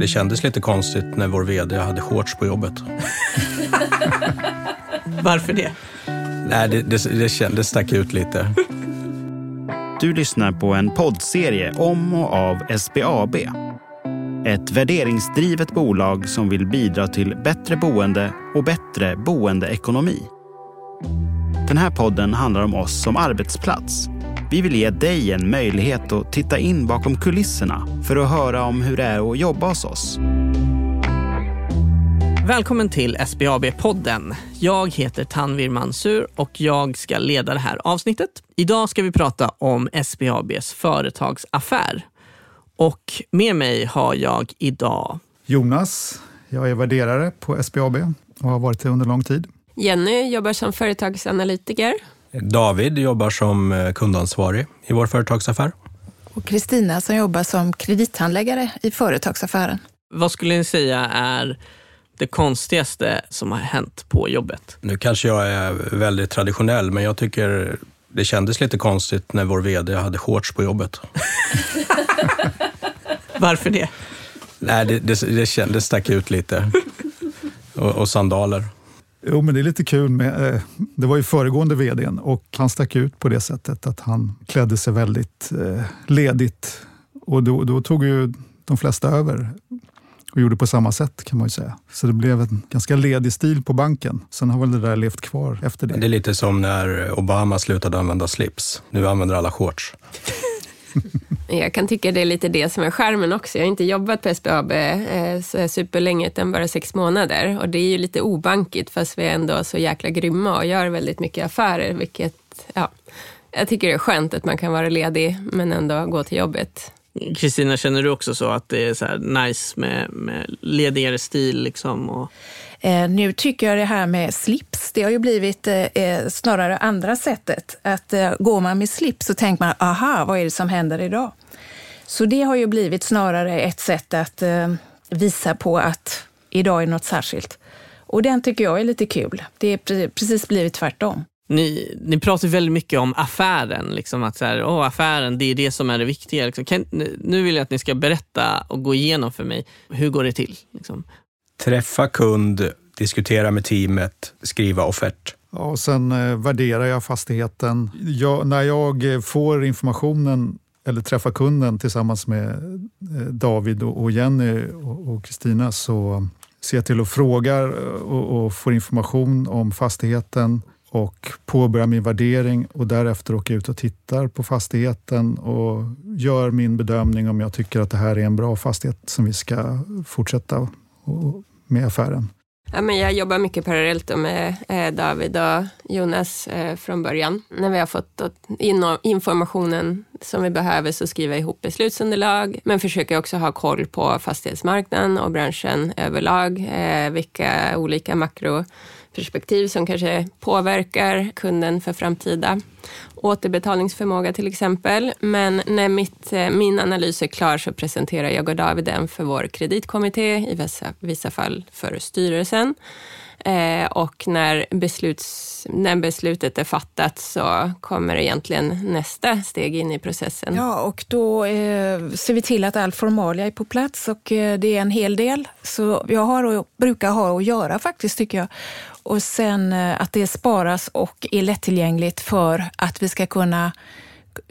Det kändes lite konstigt när vår VD hade shorts på jobbet. Varför det? Nej, det, det, det, kändes, stack ut lite. Du lyssnar på en poddserie om och av SBAB. Ett värderingsdrivet bolag som vill bidra till bättre boende och bättre boendeekonomi. Den här podden handlar om oss som arbetsplats. Vi vill ge dig en möjlighet att titta in bakom kulisserna för att höra om hur det är att jobba hos oss. Välkommen till SBAB-podden. Jag heter Tanvir Mansur och jag ska leda det här avsnittet. Idag ska vi prata om SBABs företagsaffär. Och med mig har jag idag Jonas. Jag är värderare på SBAB och har varit det under lång tid. Jenny jobbar som företagsanalytiker. David jobbar som eh, kundansvarig i vår företagsaffär. Och Kristina som jobbar som kredithandläggare i företagsaffären. Vad skulle ni säga är det konstigaste som har hänt på jobbet? Nu kanske jag är väldigt traditionell, men jag tycker det kändes lite konstigt när vår VD hade shorts på jobbet. Varför det? Nej, det, det, det, kändes, stack ut lite. Och, och sandaler. Jo, men det är lite kul med, eh, det var ju föregående vdn och han stack ut på det sättet att han klädde sig väldigt eh, ledigt. Och då, då tog ju de flesta över och gjorde på samma sätt kan man ju säga. Så det blev en ganska ledig stil på banken. Sen har väl det där levt kvar efter det. Det är lite som när Obama slutade använda slips. Nu använder alla shorts. Jag kan tycka det är lite det som är skärmen också. Jag har inte jobbat på SBAB eh, så superlänge, utan bara sex månader. Och det är ju lite obankigt, fast vi är ändå så jäkla grymma och gör väldigt mycket affärer, vilket, ja, jag tycker det är skönt att man kan vara ledig, men ändå gå till jobbet. Kristina, känner du också så att det är så nice med, med ledigare stil? Liksom och... Eh, nu tycker jag det här med slips, det har ju blivit eh, eh, snarare andra sättet. Att eh, går man med slips så tänker man, aha, vad är det som händer idag? Så det har ju blivit snarare ett sätt att eh, visa på att idag är något särskilt. Och den tycker jag är lite kul. Det är precis blivit tvärtom. Ni, ni pratar väldigt mycket om affären. Liksom att så här, oh, affären, det är det som är det viktiga. Liksom. Kan, nu vill jag att ni ska berätta och gå igenom för mig. Hur går det till? Liksom? Träffa kund, diskutera med teamet, skriva offert. Ja, och sen eh, värderar jag fastigheten. Jag, när jag får informationen eller träffar kunden tillsammans med eh, David och Jenny och Kristina så ser jag till att fråga och, och får information om fastigheten och påbörjar min värdering och därefter åker jag ut och tittar på fastigheten och gör min bedömning om jag tycker att det här är en bra fastighet som vi ska fortsätta med affären. Ja, men jag jobbar mycket parallellt med eh, David och Jonas eh, från början. När vi har fått informationen som vi behöver så skriver jag ihop beslutsunderlag, men försöker också ha koll på fastighetsmarknaden och branschen överlag. Eh, vilka olika makro perspektiv som kanske påverkar kunden för framtida återbetalningsförmåga till exempel. Men när mitt, eh, min analys är klar så presenterar jag och David den för vår kreditkommitté, i vissa, vissa fall för styrelsen. Eh, och när, besluts, när beslutet är fattat så kommer egentligen nästa steg in i processen. Ja, och då eh, ser vi till att all formalia är på plats och eh, det är en hel del. Så jag har och, brukar ha att göra faktiskt tycker jag. Och sen eh, att det sparas och är lättillgängligt för att vi ska kunna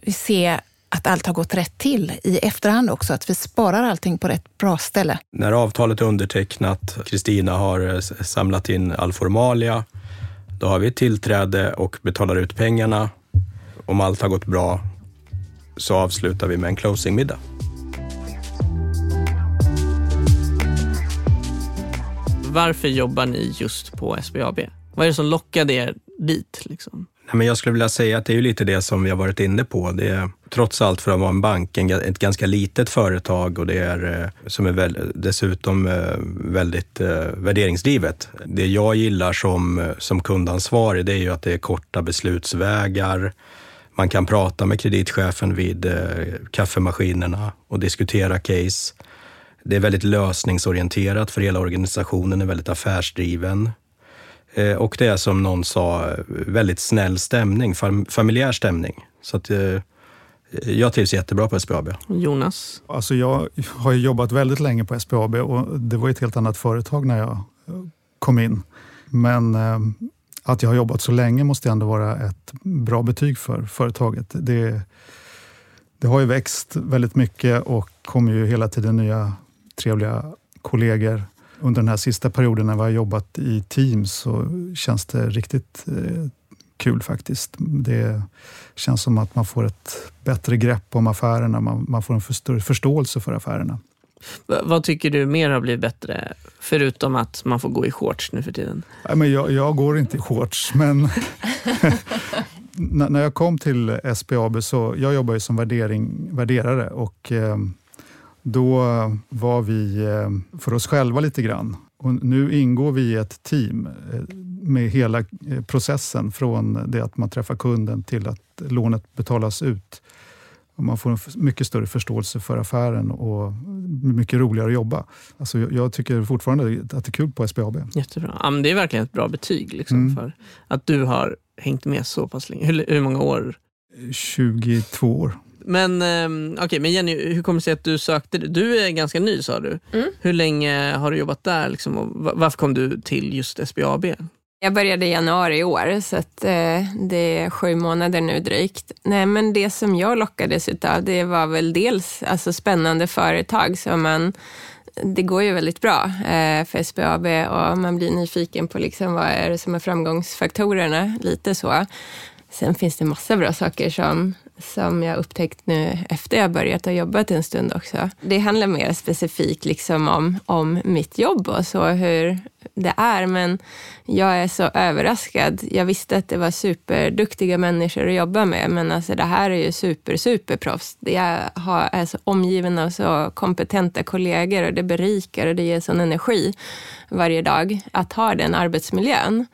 se att allt har gått rätt till i efterhand också, att vi sparar allting på rätt bra ställe. När avtalet är undertecknat, Kristina har eh, samlat in all formalia, då har vi tillträde och betalar ut pengarna. Om allt har gått bra så avslutar vi med en closingmiddag. Varför jobbar ni just på SBAB? Vad är det som lockade er dit? Liksom? Nej, men jag skulle vilja säga att det är lite det som vi har varit inne på. Det är trots allt för att vara en bank en, ett ganska litet företag och det är, eh, som är väl, dessutom eh, väldigt eh, värderingsdrivet. Det jag gillar som, eh, som kundansvarig det är ju att det är korta beslutsvägar. Man kan prata med kreditchefen vid kaffemaskinerna och diskutera case. Det är väldigt lösningsorienterat för hela organisationen är väldigt affärsdriven. Eh, och det är som någon sa, väldigt snäll stämning, familjär stämning. Så att, eh, Jag trivs jättebra på SBAB. Jonas? Alltså jag har jobbat väldigt länge på SBAB och det var ett helt annat företag när jag kom in. Men eh, att jag har jobbat så länge måste ändå vara ett bra betyg för företaget. Det, det har ju växt väldigt mycket och kommer ju hela tiden nya trevliga kollegor. Under den här sista perioden när vi har jobbat i team så känns det riktigt eh, kul faktiskt. Det känns som att man får ett bättre grepp om affärerna. Man, man får en för större förståelse för affärerna. V vad tycker du mer har blivit bättre? Förutom att man får gå i shorts nu för tiden. Nej, men jag, jag går inte i shorts, men när jag kom till SBAB så jag jobbar ju som värdering, värderare och eh, då var vi eh, för oss själva lite grann. Och nu ingår vi i ett team eh, med hela eh, processen från det att man träffar kunden till att lånet betalas ut. Och man får en mycket större förståelse för affären och mycket roligare att jobba. Alltså jag tycker fortfarande att det är kul på SBAB. Jättebra. Ja, det är verkligen ett bra betyg liksom, mm. för att du har hängt med så pass länge. Hur, hur många år? 22 år. Men, eh, okay, men Jenny, hur kommer det sig att du sökte? Du är ganska ny sa du. Mm. Hur länge har du jobbat där? Liksom, och varför kom du till just SBAB? Jag började i januari i år, så att, eh, det är sju månader nu drygt. Nej, men det som jag lockades av det var väl dels alltså, spännande företag som man det går ju väldigt bra eh, för SBAB och man blir nyfiken på liksom vad är det som är framgångsfaktorerna, lite så. Sen finns det massa bra saker som, som jag upptäckt nu efter jag börjat ha jobbat en stund också. Det handlar mer specifikt liksom om, om mitt jobb och så, hur det är. Men jag är så överraskad. Jag visste att det var superduktiga människor att jobba med, men alltså det här är ju super, superproffs. Jag Jag är så omgiven av så kompetenta kollegor och det berikar och det ger sån energi varje dag att ha den arbetsmiljön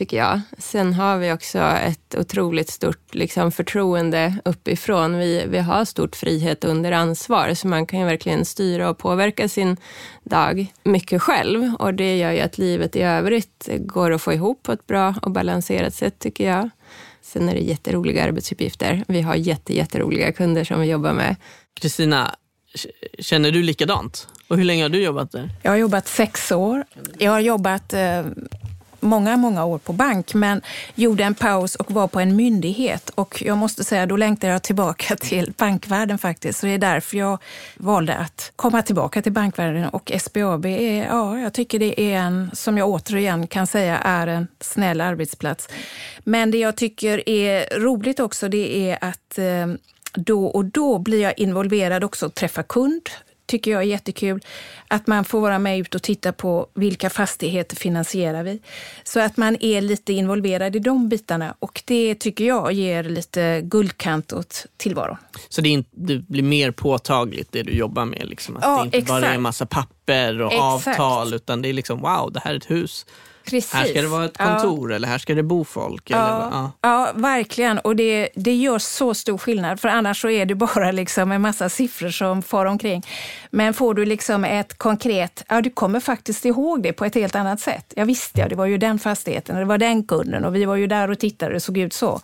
tycker jag. Sen har vi också ett otroligt stort liksom, förtroende uppifrån. Vi, vi har stort frihet under ansvar, så man kan ju verkligen styra och påverka sin dag mycket själv. Och det gör ju att livet i övrigt går att få ihop på ett bra och balanserat sätt, tycker jag. Sen är det jätteroliga arbetsuppgifter. Vi har jätte, jätteroliga kunder som vi jobbar med. Kristina, känner du likadant? Och hur länge har du jobbat där? Jag har jobbat sex år. Jag har jobbat eh, många, många år på bank, men gjorde en paus och var på en myndighet. Och jag måste säga, då längtade jag tillbaka till bankvärlden faktiskt. Så det är därför jag valde att komma tillbaka till bankvärlden. Och SBAB är, ja, jag tycker det är en, som jag återigen kan säga, är en snäll arbetsplats. Men det jag tycker är roligt också, det är att eh, då och då blir jag involverad också och träffa kund tycker jag är jättekul. Att man får vara med ut och titta på vilka fastigheter finansierar vi. Så att man är lite involverad i de bitarna och det tycker jag ger lite guldkant åt tillvaron. Så det, är inte, det blir mer påtagligt det du jobbar med? Liksom. Att ja, det inte exakt. bara är en massa papper och exakt. avtal utan det är liksom wow, det här är ett hus. Precis. Här ska det vara ett kontor ja. eller här ska det bo folk. Ja, eller, ja. ja verkligen. Och det, det gör så stor skillnad. För annars så är det bara liksom en massa siffror som far omkring. Men får du liksom ett konkret, ja du kommer faktiskt ihåg det på ett helt annat sätt. Jag visste, ja, det var ju den fastigheten och det var den kunden och vi var ju där och tittade och det såg ut så.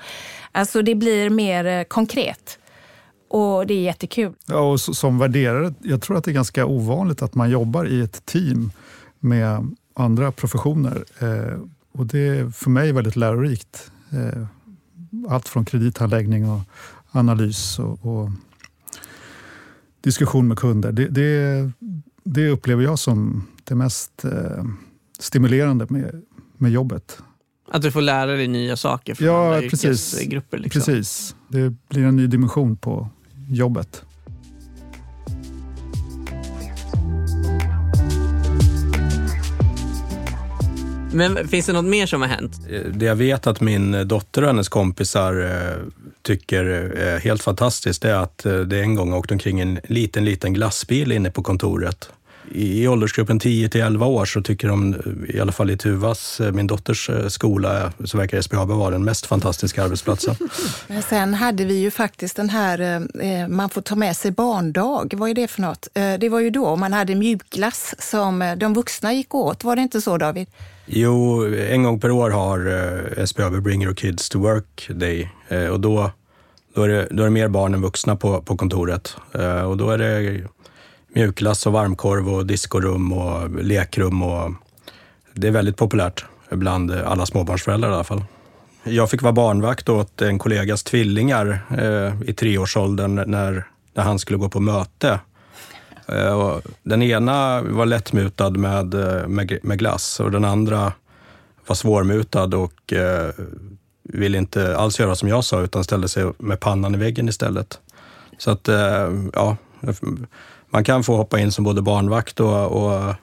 Alltså det blir mer eh, konkret. Och det är jättekul. Ja, och som värderare, jag tror att det är ganska ovanligt att man jobbar i ett team med andra professioner. Eh, och det är för mig väldigt lärorikt. Eh, allt från kredithandläggning och analys och, och diskussion med kunder. Det, det, det, upplever jag som det mest eh, stimulerande med, med jobbet. Att du får lära dig nya saker från ja, andra precis, yrkesgrupper? Liksom. Precis. Det blir en ny dimension på jobbet. Men finns det något mer som har hänt? Eh, det jag vet att min dotter och hennes kompisar eh, tycker är helt fantastiskt är att eh, det en gång åkte omkring en liten, liten glassbil inne på kontoret. I åldersgruppen 10 till 11 år så tycker de, i alla fall i Tuvas, min dotters skola, så verkar SBAB vara den mest fantastiska arbetsplatsen. Men sen hade vi ju faktiskt den här, man får ta med sig barndag. Vad är det för något? Det var ju då man hade mjukglass som de vuxna gick åt. Var det inte så David? Jo, en gång per år har eh, SBAB Bring Your Kids to Work Day eh, och då, Då är det, då är det mer barn än vuxna på, på kontoret. Eh, och då är det mjukglass och varmkorv och diskorum och lekrum. Och det är väldigt populärt bland alla småbarnsföräldrar i alla fall. Jag fick vara barnvakt åt en kollegas tvillingar eh, i treårsåldern när, när han skulle gå på möte. Eh, den ena var lättmutad med, eh, med, med, glass och den andra var svårmutad och eh, ville inte alls göra som jag sa utan ställde sig med pannan i väggen istället. Så att, eh, ja, man kan få hoppa in som både barnvakt och, och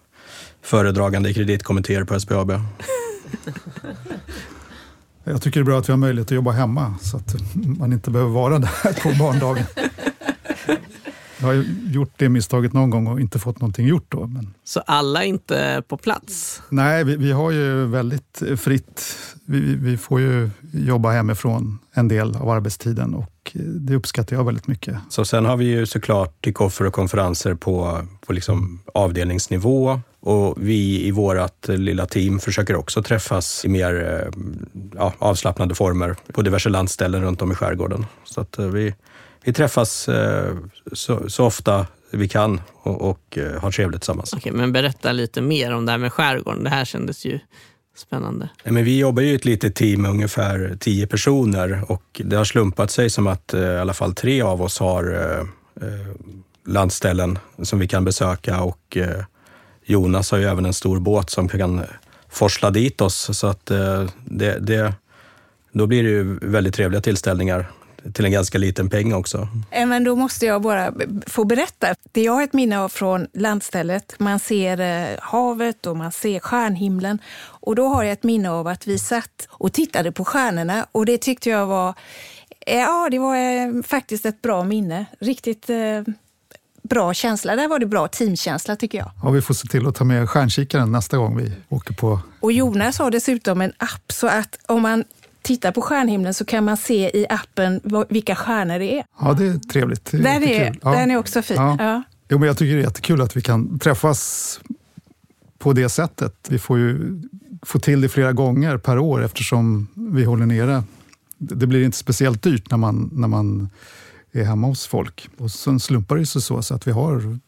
föredragande i kreditkommittéer på SBAB. Jag tycker det är bra att vi har möjlighet att jobba hemma så att man inte behöver vara där på barndagen. Jag har gjort det misstaget någon gång och inte fått någonting gjort då. Men... Så alla är inte på plats? Nej, vi, vi har ju väldigt fritt. Vi, vi, får ju jobba hemifrån en del av arbetstiden och det uppskattar jag väldigt mycket. Så sen har vi ju såklart koffer och konferenser på, på liksom avdelningsnivå och vi i vårt lilla team försöker också träffas i mer eh, ja, avslappnade former på diverse landställen runt om i skärgården. Så att eh, vi, vi träffas eh, så, så, ofta vi kan och, och har trevligt tillsammans. Okej, men berätta lite mer om det här med skärgården. Det här kändes ju spännande. men vi jobbar ju i ett litet team med ungefär tio personer och det har slumpat sig som att i alla fall tre av oss har landställen som vi kan besöka och Jonas har ju även en stor båt som kan forsla dit oss. Så att eh, det, det, då blir det ju väldigt trevliga tillställningar till en ganska liten peng också. Eh, men då måste jag bara få berätta. Det jag har ett minne av från landstället, man ser eh, havet och man ser stjärnhimlen. Och då har jag ett minne av att vi satt och tittade på stjärnorna och det tyckte jag var Ja, det var faktiskt ett bra minne. Riktigt bra känsla. Där var det bra teamkänsla tycker jag. Ja, vi får se till att ta med stjärnkikaren nästa gång vi åker på... Och Jonas har dessutom en app så att om man tittar på stjärnhimlen så kan man se i appen vilka stjärnor det är. Ja, det är trevligt. Det är den, är, ja. den är också fin. Ja. Ja. Jo, men jag tycker det är jättekul att vi kan träffas på det sättet. Vi får ju få till det flera gånger per år eftersom vi håller nere. Det blir inte speciellt dyrt när man, när man är hemma hos folk. Och sen slumpar det sig så, så att vi har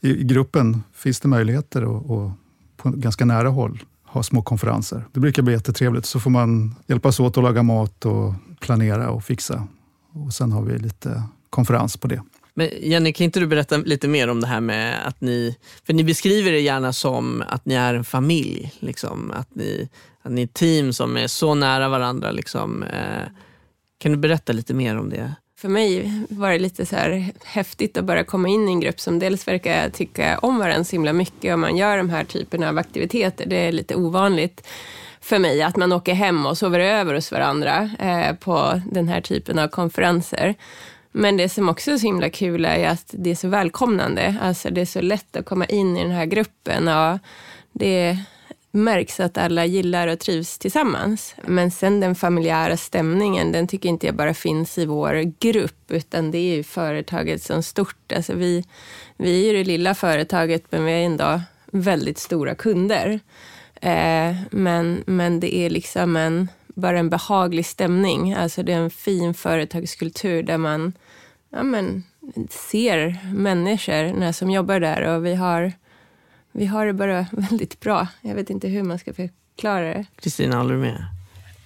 i, gruppen finns det möjligheter att på ganska nära håll ha små konferenser. Det brukar bli jättetrevligt. Så får man hjälpas åt att laga mat och planera och fixa. Och sen har vi lite konferens på det. Men Jenny, kan inte du berätta lite mer om det här med att ni, för ni beskriver det gärna som att ni är en familj, liksom, att, ni, att ni är ett team som är så nära varandra. Liksom. Eh. Kan du berätta lite mer om det? För mig var det lite så här häftigt att bara komma in i en grupp som dels verkar tycka om varandra så himla mycket och man gör de här typerna av aktiviteter. Det är lite ovanligt för mig att man åker hem och sover över hos varandra eh, på den här typen av konferenser. Men det som också är så himla kul är att det är så välkomnande. Alltså det är så lätt att komma in i den här gruppen. Och det, märks att alla gillar och trivs tillsammans. Men sen den familjära stämningen, den tycker inte jag bara finns i vår grupp, utan det är ju företaget som stort. Alltså vi, vi är ju det lilla företaget, men vi är ändå väldigt stora kunder. Eh, men, men det är liksom en, bara en behaglig stämning. Alltså det är en fin företagskultur där man ja, men, ser människor som jobbar där och vi har vi har det bara väldigt bra. Jag vet inte hur man ska förklara det. Kristina, håller du med?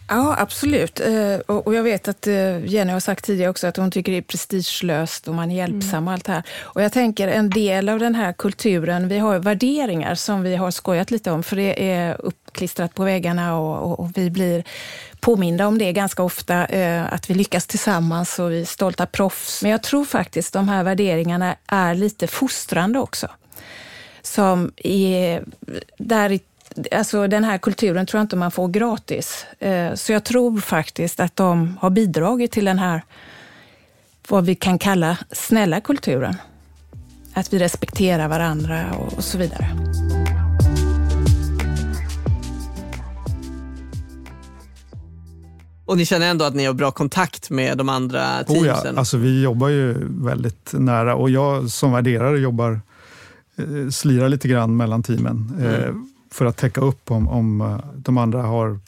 Ja, absolut. Eh, och jag vet att eh, Jenny har sagt tidigare också att hon tycker det är prestigelöst och man är hjälpsam och allt det här. Och jag tänker en del av den här kulturen, vi har värderingar som vi har skojat lite om, för det är uppklistrat på väggarna och, och, och vi blir påminda om det ganska ofta, eh, att vi lyckas tillsammans och vi är stolta proffs. Men jag tror faktiskt de här värderingarna är lite fostrande också som är där Alltså den här kulturen tror jag inte man får gratis. Eh, så jag tror faktiskt att de har bidragit till den här, vad vi kan kalla snälla kulturen. Att vi respekterar varandra och så vidare. Och ni känner ändå att ni har bra kontakt med de andra teamsen? Oh ja, alltså vi jobbar ju väldigt nära och jag som värderare jobbar slira lite grann mellan teamen eh, mm. för att täcka upp om, om eh, de andra har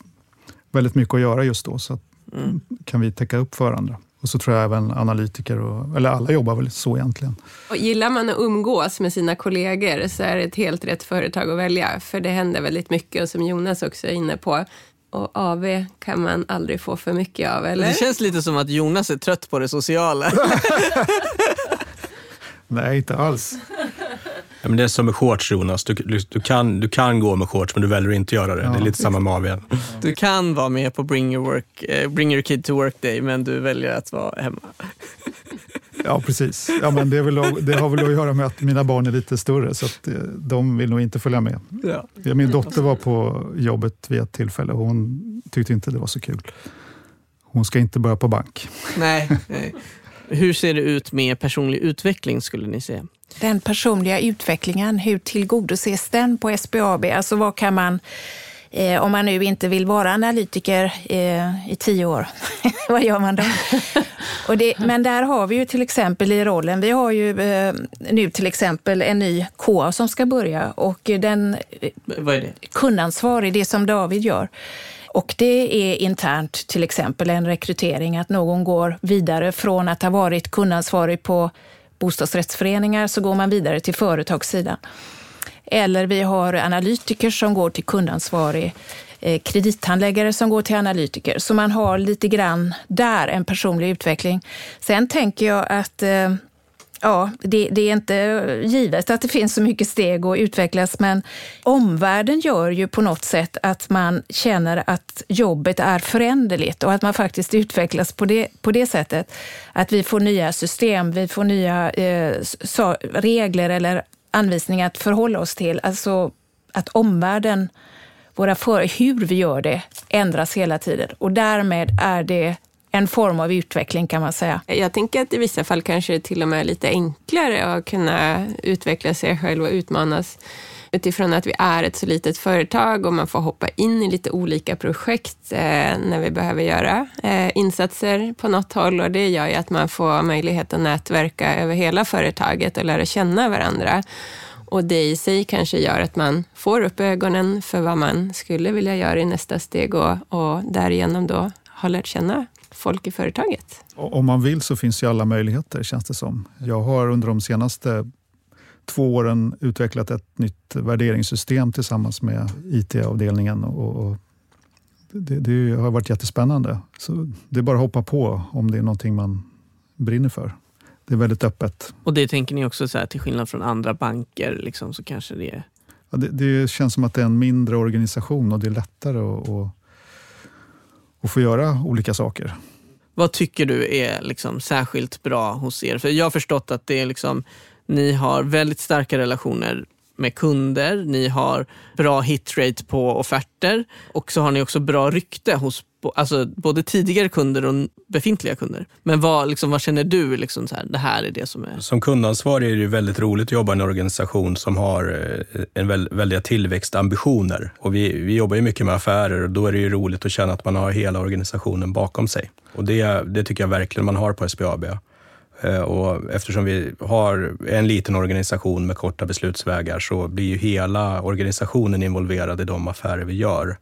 väldigt mycket att göra just då. Så mm. kan vi täcka upp för varandra. Och så tror jag även analytiker, och, eller alla jobbar väl så egentligen. Och gillar man att umgås med sina kollegor så är det ett helt rätt företag att välja. För det händer väldigt mycket och som Jonas också är inne på, och AV kan man aldrig få för mycket av, eller? Det känns lite som att Jonas är trött på det sociala. Nej, inte alls. Ja, men det är som med shorts Jonas, du, du, kan, du kan gå med shorts men du väljer att inte göra det. Ja. Det är lite samma med AWn. Du kan vara med på Bring your, work, eh, bring your kid to work day, men du väljer att vara hemma. Ja, precis. Ja, men det, väl, det har väl att göra med att mina barn är lite större, så att eh, de vill nog inte följa med. Ja. Ja, min dotter var på jobbet vid ett tillfälle och hon tyckte inte det var så kul. Hon ska inte börja på bank. Nej, nej. Hur ser det ut med personlig utveckling skulle ni säga? Den personliga utvecklingen, hur tillgodoses den på SBAB? Alltså vad kan man, eh, om man nu inte vill vara analytiker eh, i tio år, vad gör man då? Det, men där har vi ju till exempel i rollen, vi har ju eh, nu till exempel en ny KA som ska börja och den Vad är det? kundansvarig, det som David gör. Och det är internt till exempel en rekrytering, att någon går vidare från att ha varit kundansvarig på bostadsrättsföreningar så går man vidare till företagssidan. Eller vi har analytiker som går till kundansvarig, eh, kredithandläggare som går till analytiker. Så man har lite grann där en personlig utveckling. Sen tänker jag att eh, ja, det, det, är inte givet att det finns så mycket steg att utvecklas, men omvärlden gör ju på något sätt att man känner att jobbet är föränderligt och att man faktiskt utvecklas på det, på det sättet. Att vi får nya system, vi får nya eh, så, regler eller anvisningar att förhålla oss till. Alltså att omvärlden, våra för, hur vi gör det, ändras hela tiden och därmed är det en form av utveckling kan man säga. Jag tänker att i vissa fall kanske det till och med är lite enklare att kunna utveckla sig själv och utmanas utifrån att vi är ett så litet företag och man får hoppa in i lite olika projekt eh, när vi behöver göra eh, insatser på något håll och det gör ju att man får möjlighet att nätverka över hela företaget och lära känna varandra. Och det i sig kanske gör att man får upp ögonen för vad man skulle vilja göra i nästa steg och, och därigenom då har lärt känna folk i företaget. Om man vill så finns ju alla möjligheter känns det som. Jag har under de senaste två åren utvecklat ett nytt värderingssystem tillsammans med IT-avdelningen. Och, det, det, har varit jättespännande. Så det är bara att hoppa på om det är någonting man brinner för. Det är väldigt öppet. Och det tänker ni också så här, till skillnad från andra banker, liksom, så kanske det är... Ja, det, det, känns som att det är en mindre organisation och det är lättare att, att, och få göra olika saker. Vad tycker du är liksom särskilt bra hos er? För jag har förstått att det är liksom, ni har väldigt starka relationer med kunder, ni har bra hitrate på offerter och så har ni också bra rykte hos alltså, både tidigare kunder och befintliga kunder. Men vad, liksom, vad känner du, liksom, så här, det här är det som är... Som kundansvarig är det ju väldigt roligt att jobba i en organisation som har eh, en väl, väldiga tillväxtambitioner. Och vi, vi jobbar ju mycket med affärer och då är det ju roligt att känna att man har hela organisationen bakom sig. Och det, det tycker jag verkligen man har på SBAB. Eh, och eftersom vi har en liten organisation med korta beslutsvägar så blir ju hela organisationen involverad i de affärer vi gör.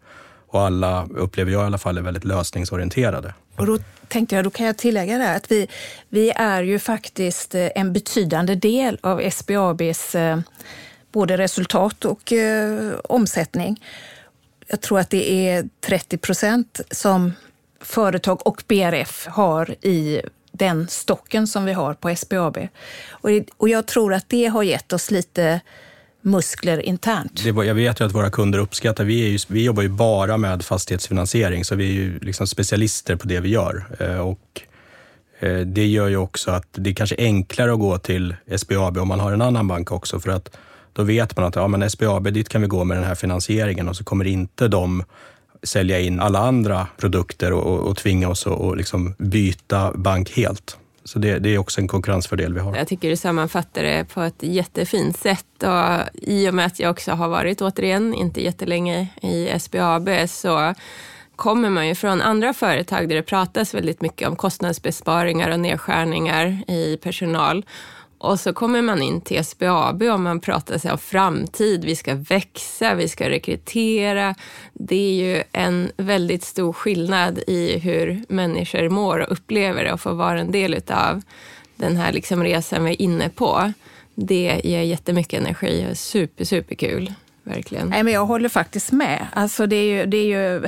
Och alla, upplever jag i alla fall, är väldigt lösningsorienterade. Och då tänkte jag, då kan jag tillägga det att vi, vi är ju faktiskt eh, en betydande del av SBABs eh, både resultat och eh, omsättning. Jag tror att det är 30 procent som företag och BRF har i den stocken som vi har på SBAB. Och, och jag tror att det har gett oss lite muskler internt. Det, jag vet ju att våra kunder uppskattar, vi, är ju, vi jobbar ju bara med fastighetsfinansiering, så vi är ju liksom specialister på det vi gör. Eh, och eh, det gör ju också att det är kanske enklare att gå till SBAB om man har en annan bank också, för att då vet man att ja, men SBAB, dit kan vi gå med den här finansieringen och så kommer inte de sälja in alla andra produkter och, och, och tvinga oss att och liksom byta bank helt. Så det, det, är också en konkurrensfördel vi har. Jag tycker du sammanfattar det på ett jättefint sätt. Och I och med att jag också har varit, återigen, inte jättelänge i SBAB, så kommer man ju från andra företag där det pratas väldigt mycket om kostnadsbesparingar och nedskärningar i personal. Och så kommer man in till SBAB och man pratar sig om framtid. Vi ska växa, vi ska rekrytera. Det är ju en väldigt stor skillnad i hur människor mår och upplever det och får vara en del av den här liksom resan vi är inne på. Det ger jättemycket energi och är super, superkul verkligen. Nej, men jag håller faktiskt med. Alltså det, är ju, det är ju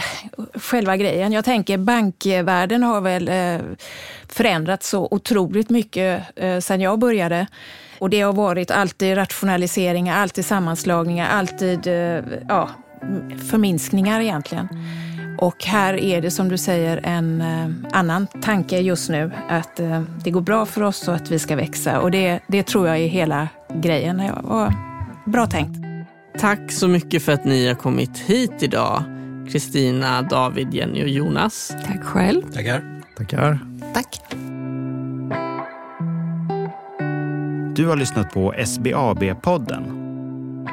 själva grejen. Jag tänker bankvärlden har väl eh, förändrats så otroligt mycket eh, sedan jag började. Och det har varit alltid rationaliseringar, alltid sammanslagningar, alltid eh, ja, förminskningar egentligen. Och här är det som du säger en eh, annan tanke just nu, att eh, det går bra för oss och att vi ska växa. Och det, det tror jag är hela grejen. Och bra tänkt. Tack så mycket för att ni har kommit hit idag. Kristina, David, Jenny och Jonas. Tack själv. Tackar. Tackar. Tack. Du har lyssnat på SBAB-podden.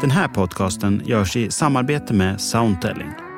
Den här podcasten görs i samarbete med Soundtelling